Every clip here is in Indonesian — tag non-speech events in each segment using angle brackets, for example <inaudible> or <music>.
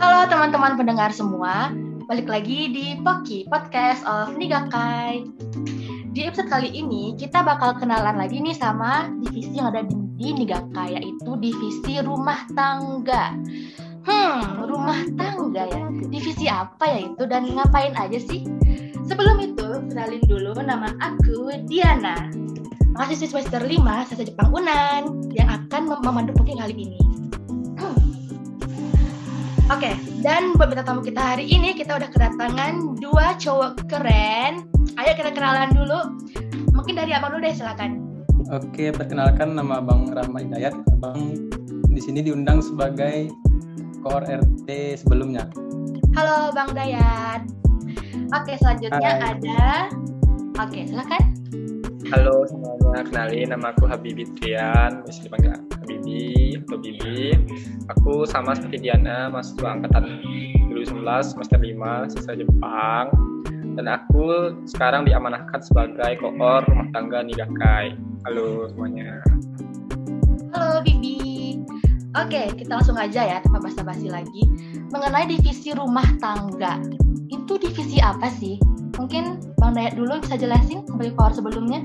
Halo teman-teman pendengar semua, balik lagi di Poki Podcast of Nigakai. Di episode kali ini kita bakal kenalan lagi nih sama divisi yang ada di, di Nigakai yaitu divisi rumah tangga. Hmm, rumah tangga ya. Divisi apa ya itu dan ngapain aja sih? Sebelum itu, kenalin dulu nama aku Diana. Mahasiswa semester 5 Sasa Jepang Unan yang akan mem memandu Poki kali ini. Hmm. Oke, okay, dan buat bintang tamu kita hari ini kita udah kedatangan dua cowok keren. Ayo kita kenalan dulu. Mungkin dari abang dulu deh, silakan. Oke, perkenalkan nama Bang Rahma Hidayat. Abang di sini diundang sebagai koor RT sebelumnya. Halo Bang Dayat. Oke, selanjutnya Hai. ada Oke, silakan. Halo semuanya, kenalin nama aku Habibi Trian, bisa dipanggil Habibi atau Bibi. Aku sama seperti Diana, mahasiswa angkatan 2019 semester 5 siswa Jepang. Dan aku sekarang diamanahkan sebagai koor rumah tangga Nidakai. Halo semuanya. Halo Bibi. Oke, kita langsung aja ya tanpa basa-basi lagi. Mengenai divisi rumah tangga, itu divisi apa sih? Mungkin Bang Dayat dulu bisa jelasin sebagai koor sebelumnya.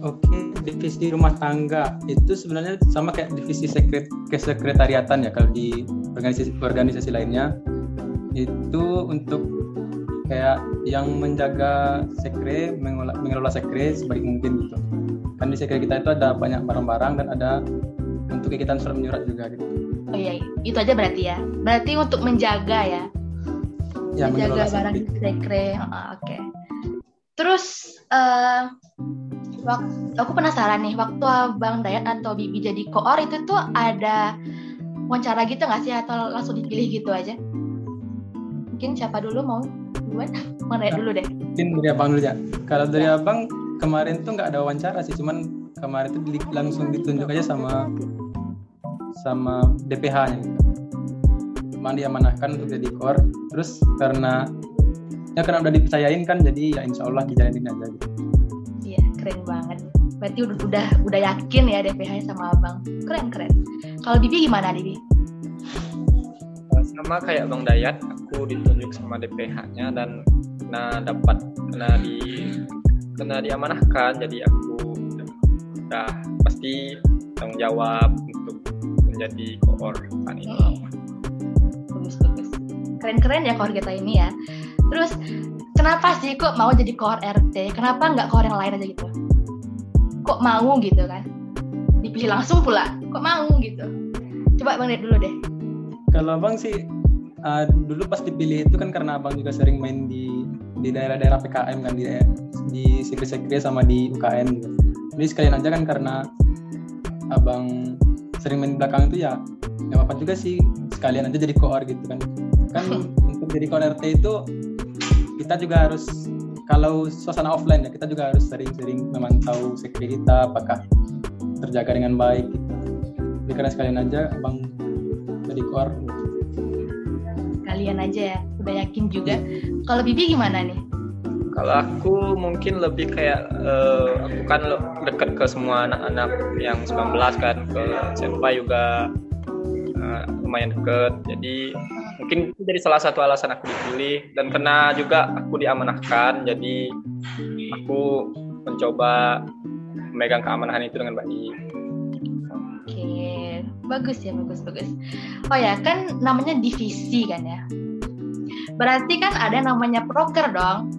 Oke, divisi rumah tangga itu sebenarnya sama kayak divisi sekret kesekretariatan ya kalau di organisasi organisasi lainnya itu untuk kayak yang menjaga sekre mengelola, mengelola sekre sebaik mungkin gitu kan di sekre kita itu ada banyak barang-barang dan ada untuk kegiatan surat menyurat juga gitu oh iya itu aja berarti ya berarti untuk menjaga ya ya, menjaga barang sekre. Oh, Oke. Okay. Terus uh, waktu, aku penasaran nih, waktu Bang Dayat atau Bibi jadi koor itu tuh ada wawancara gitu nggak sih atau langsung dipilih gitu aja? Mungkin siapa dulu mau duluan? <laughs> Bang Dayat dulu deh. Mungkin dari Abang dulu ya. Kalau dari ya. Abang kemarin tuh nggak ada wawancara sih, cuman kemarin tuh langsung ditunjuk aja sama sama DPH-nya gitu memang diamanahkan untuk jadi kor terus karena ya karena udah dipercayain kan jadi ya insya Allah dijalanin aja gitu keren banget. Berarti udah udah, udah yakin ya DPH sama abang. Keren keren. Kalau Bibi gimana Bibi? Sama kayak Bang Dayat aku ditunjuk sama DPH-nya dan kena dapat kena di kena diamanahkan. Jadi aku udah pasti tanggung jawab untuk menjadi koor saat ini. Hmm keren-keren ya koor kita ini ya. Terus kenapa sih kok mau jadi koor RT kenapa nggak koor yang lain aja gitu? Kok mau gitu kan? Dipilih langsung pula kok mau gitu? Coba bang lihat dulu deh. Kalau bang sih uh, dulu pas dipilih itu kan karena abang juga sering main di di daerah-daerah PKM kan di di sekre-sekre sama di UKM gitu. Jadi sekalian aja kan karena abang sering main di belakang itu ya nggak apa-apa juga sih sekalian aja jadi koor gitu kan. Kan <laughs> untuk jadi RT itu kita juga harus kalau suasana offline ya kita juga harus sering-sering memantau sekre kita apakah terjaga dengan baik gitu. Jadi karena sekalian aja abang jadi koor. Kalian aja ya, udah yakin juga. Kalau Bibi gimana nih? Kalau aku mungkin lebih kayak uh, aku kan dekat ke semua anak-anak yang 19 kan ke senpai juga uh, lumayan deket. Jadi mungkin itu jadi salah satu alasan aku dipilih dan karena juga aku diamanahkan jadi aku mencoba memegang keamanan itu dengan baik. Oke, bagus ya, bagus bagus. Oh ya, kan namanya divisi kan ya. Berarti kan ada namanya proker dong.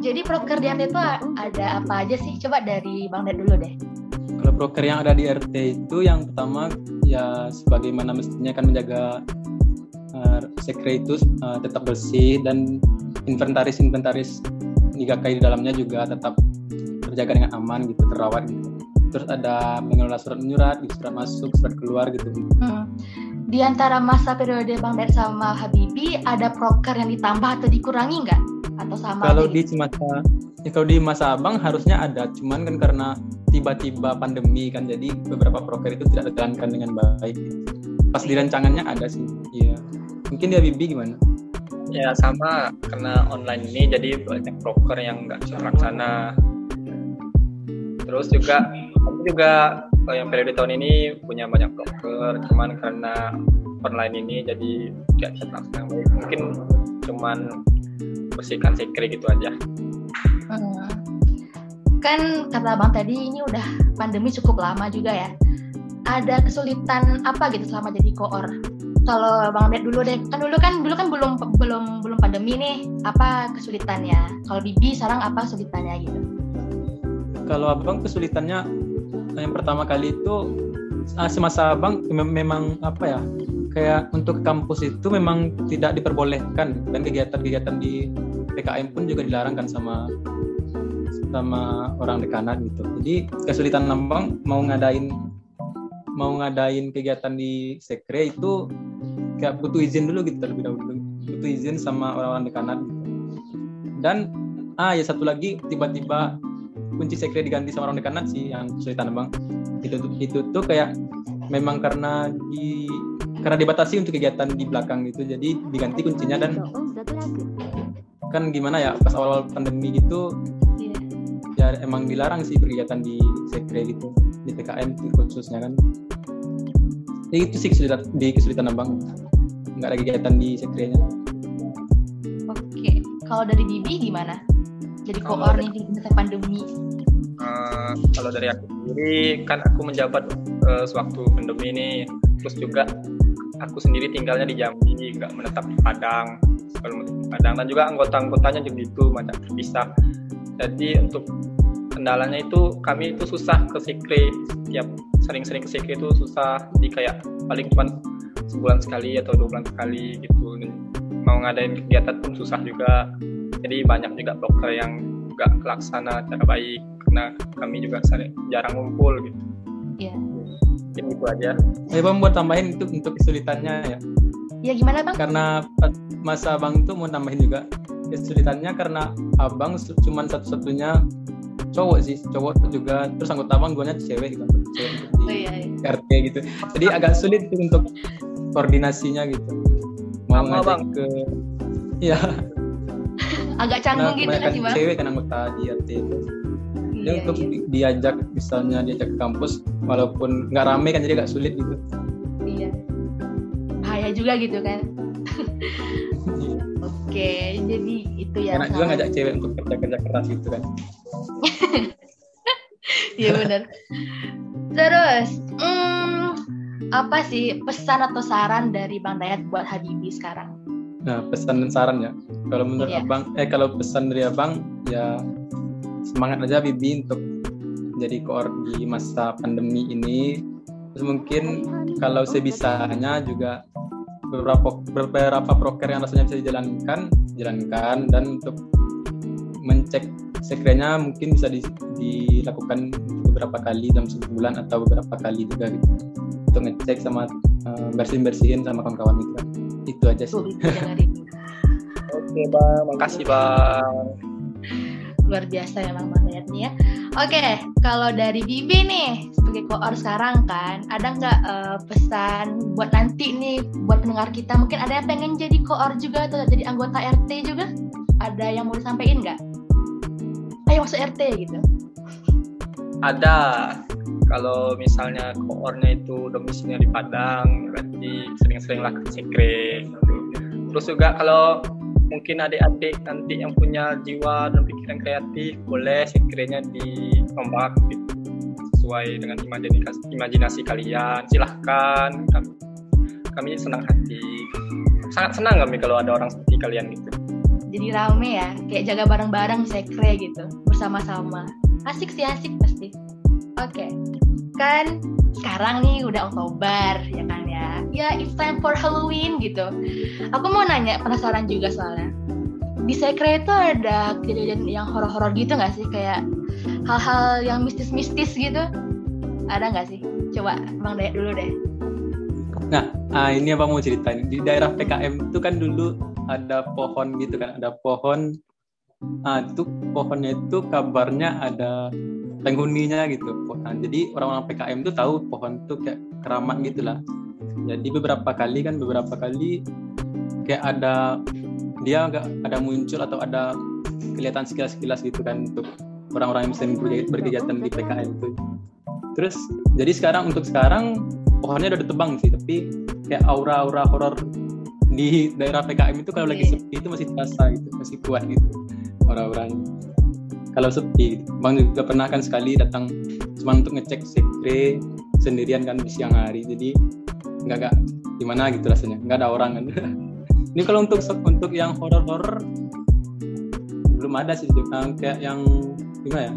Jadi proker di RT itu ada apa aja sih? Coba dari Bang Ded dulu deh. Kalau proker yang ada di RT itu yang pertama ya sebagaimana mestinya kan menjaga uh, sekre itu uh, tetap bersih dan inventaris-inventaris Nigakai di dalamnya juga tetap terjaga dengan aman gitu, terawat gitu. Terus ada mengelola surat menyurat, gitu, surat masuk, surat keluar gitu. Hmm. Di antara masa periode Bang Ded sama Habibi ada proker yang ditambah atau dikurangi nggak? Atau sama? Kalau di gitu? masa ya kalau di masa abang harusnya ada, cuman kan karena tiba-tiba pandemi kan jadi beberapa proker itu tidak dijalankan dengan baik. Pas di rancangannya ada sih, iya mungkin dia Bibi gimana ya sama karena online ini jadi banyak broker yang nggak laksana terus juga aku juga yang periode tahun ini punya banyak broker, cuman karena online ini jadi tidak bisa terlaksana baik. Mungkin cuman bersihkan sekre gitu aja. Hmm. Kan kata Bang tadi ini udah pandemi cukup lama juga ya. Ada kesulitan apa gitu selama jadi koor? Kalau Bang lihat dulu deh, kan dulu kan dulu kan belum belum belum pandemi nih. Apa kesulitannya? Kalau Bibi sekarang apa kesulitannya gitu? Kalau abang kesulitannya yang pertama kali itu ah, semasa abang mem- memang apa ya kayak untuk kampus itu memang tidak diperbolehkan dan kegiatan-kegiatan di PKM pun juga dilarang kan sama sama orang dekanat gitu. Jadi kesulitan abang mau ngadain mau ngadain kegiatan di sekre itu kayak butuh izin dulu gitu terlebih dahulu. Butuh izin sama orang-orang dekanat gitu. Dan ah ya satu lagi tiba-tiba kunci sekre diganti sama orang dekanat sih yang kesulitan abang itu itu tuh kayak memang karena di karena dibatasi untuk kegiatan di belakang gitu jadi diganti kuncinya dan kan gimana ya pas awal-awal pandemi gitu ya emang dilarang sih kegiatan di sekre gitu di PKM khususnya kan ya, itu sih kesulitan di kesulitan abang nggak ada kegiatan di sekrenya Oke. Kalau dari Bibi gimana? Jadi Kalau koor nih di masa pandemi. Eh, kalau dari aku sendiri kan aku menjabat eh, sewaktu pandemi ini terus juga aku sendiri tinggalnya di Jambi nggak menetap di Padang kalau menetap di Padang dan juga anggota-anggotanya juga itu macam terpisah jadi untuk kendalanya itu kami itu susah ke Sikri. Tiap sering-sering ke Sikri itu susah. Jadi kayak paling cuma sebulan sekali atau dua bulan sekali gitu. Dan mau ngadain kegiatan pun susah juga. Jadi banyak juga broker yang nggak kelaksana secara baik. Karena kami juga sering jarang ngumpul gitu. Iya. mungkin itu aja. Ya bang buat tambahin itu untuk kesulitannya ya. Ya gimana bang? karena masa abang tuh mau tambahin juga kesulitannya karena abang cuman satu-satunya cowok sih cowok juga terus anggota abang duanya cewek gitu cewek di Oh iya. iya. RT gitu jadi agak sulit tuh untuk koordinasinya gitu mau Sama, ngajak Bang. ke ya <laughs> Agak nah, canggung gitu kan bang? cewek kan anggota di RT itu jadi Iya, untuk iya. di- diajak misalnya diajak ke kampus walaupun nggak rame kan jadi agak sulit gitu Iya. Bahaya juga gitu kan. <laughs> Oke, jadi itu ya. enak juga ngajak cewek untuk kerja kerja keras gitu kan <laughs> Iya benar. Terus, hmm, apa sih pesan atau saran dari Bang Dayat buat Habibi sekarang? Nah, pesan dan saran ya. Kalau menurut Iya. abang, eh kalau pesan dari abang ya semangat aja Bibi untuk jadi koor di masa pandemi ini. Terus mungkin kalau sebisanya juga beberapa beberapa proker yang rasanya bisa dijalankan, jalankan dan untuk mencek sekrenya mungkin bisa di- dilakukan beberapa kali dalam sebulan atau beberapa kali juga gitu untuk ngecek sama eh, bersihin bersihin sama kawan-kawan gitu. Itu aja sih. <laughs> Oke bang makasih bang Luar biasa memang Bang nih ya. Oke, kalau dari Bibi nih sebagai koor sekarang kan, ada nggak eh, pesan buat nanti nih buat pendengar kita? Mungkin ada yang pengen jadi koor juga atau jadi anggota RT juga? Ada yang mau disampaikan nggak? Ayo masuk RT gitu. ada. Kalau misalnya koornya itu domisilinya di Padang berarti sering-seringlah ke sekre terus juga kalau mungkin adik-adik nanti yang punya jiwa dan pikiran kreatif boleh sekrenya diombak gitu. sesuai dengan imajinasi, imajinasi kalian. Silahkan. Kami kami senang hati. Sangat senang kami kalau ada orang seperti kalian gitu Jadi rame ya, kayak jaga bareng-bareng sekre gitu, bersama-sama. Asik sih asik pasti. Oke, kan sekarang nih udah Oktober ya kan ya. Ya it's time for Halloween gitu. Aku mau nanya penasaran juga soalnya. Di sekre itu ada kejadian yang horor-horor gitu nggak sih kayak hal-hal yang mistis-mistis gitu? Ada nggak sih? Coba Bang Dayat dulu deh. Nah, ah, ini apa mau ceritain. Di daerah PKM itu kan dulu ada pohon gitu kan, ada pohon. Ah, itu pohonnya itu kabarnya ada penghuninya gitu. Nah, jadi orang-orang PKM itu tahu pohon itu kayak keramat gitulah. Jadi beberapa kali kan beberapa kali kayak ada dia nggak ada muncul atau ada kelihatan sekilas-sekilas gitu kan untuk orang-orang yang berke- berkegiatan di PKM itu. terus jadi sekarang untuk sekarang pohonnya udah ditebang sih tapi kayak aura-aura horor di daerah PKM itu kalau lagi Oke. sepi itu masih terasa gitu masih kuat gitu aura-auranya kalau sepi gitu. bang juga pernah kan sekali datang cuma untuk ngecek sekre sendirian kan di siang hari. Jadi nggak nggak gimana gitu rasanya. Nggak ada orang kan. <laughs> Ini kalau untuk untuk yang horor-horor belum ada sih. Eh, kayak yang gimana ya?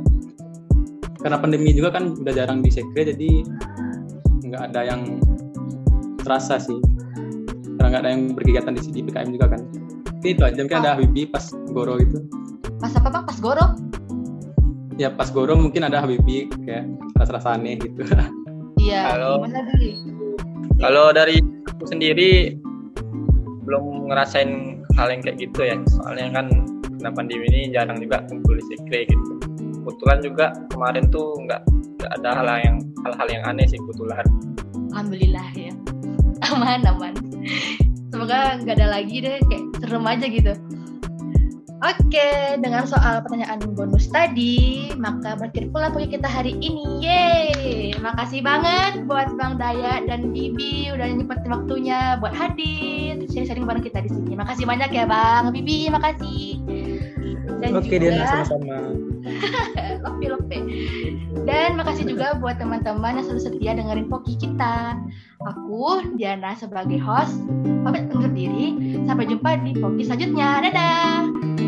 Karena pandemi juga kan udah jarang di sekre jadi nggak ada yang terasa sih karena nggak ada yang berkegiatan di di PKM juga kan Oke, itu aja mungkin ada Habibie pas Goro gitu Pas apa bang? Pas Goro? ya pas Goro mungkin ada Habibie kayak rasa-rasa aneh gitu <laughs> Iya. Bi? Kalau dari aku sendiri belum ngerasain hal yang kayak gitu ya. Soalnya kan kena pandemi ini jarang juga kumpul di sekre gitu. Kebetulan juga kemarin tuh nggak nggak ada hal yang hal-hal yang aneh sih kebetulan. Alhamdulillah ya. <laughs> Aman aman. Semoga nggak ada lagi deh kayak serem aja gitu. Oke, dengan soal pertanyaan bonus tadi, maka berakhir pula pokoknya kita hari ini. Yeay! Makasih banget buat Bang Daya dan Bibi udah nyempetin waktunya buat hadir, sharing-sharing bareng kita di sini. Makasih banyak ya Bang Bibi, makasih. Dan oke juga- Diana sama-sama <laughs> Lope lope. Dan makasih juga buat teman-teman yang selalu setia dengerin Poki kita. Aku Diana sebagai host pamit undur diri. Sampai jumpa di Poki selanjutnya. Dadah.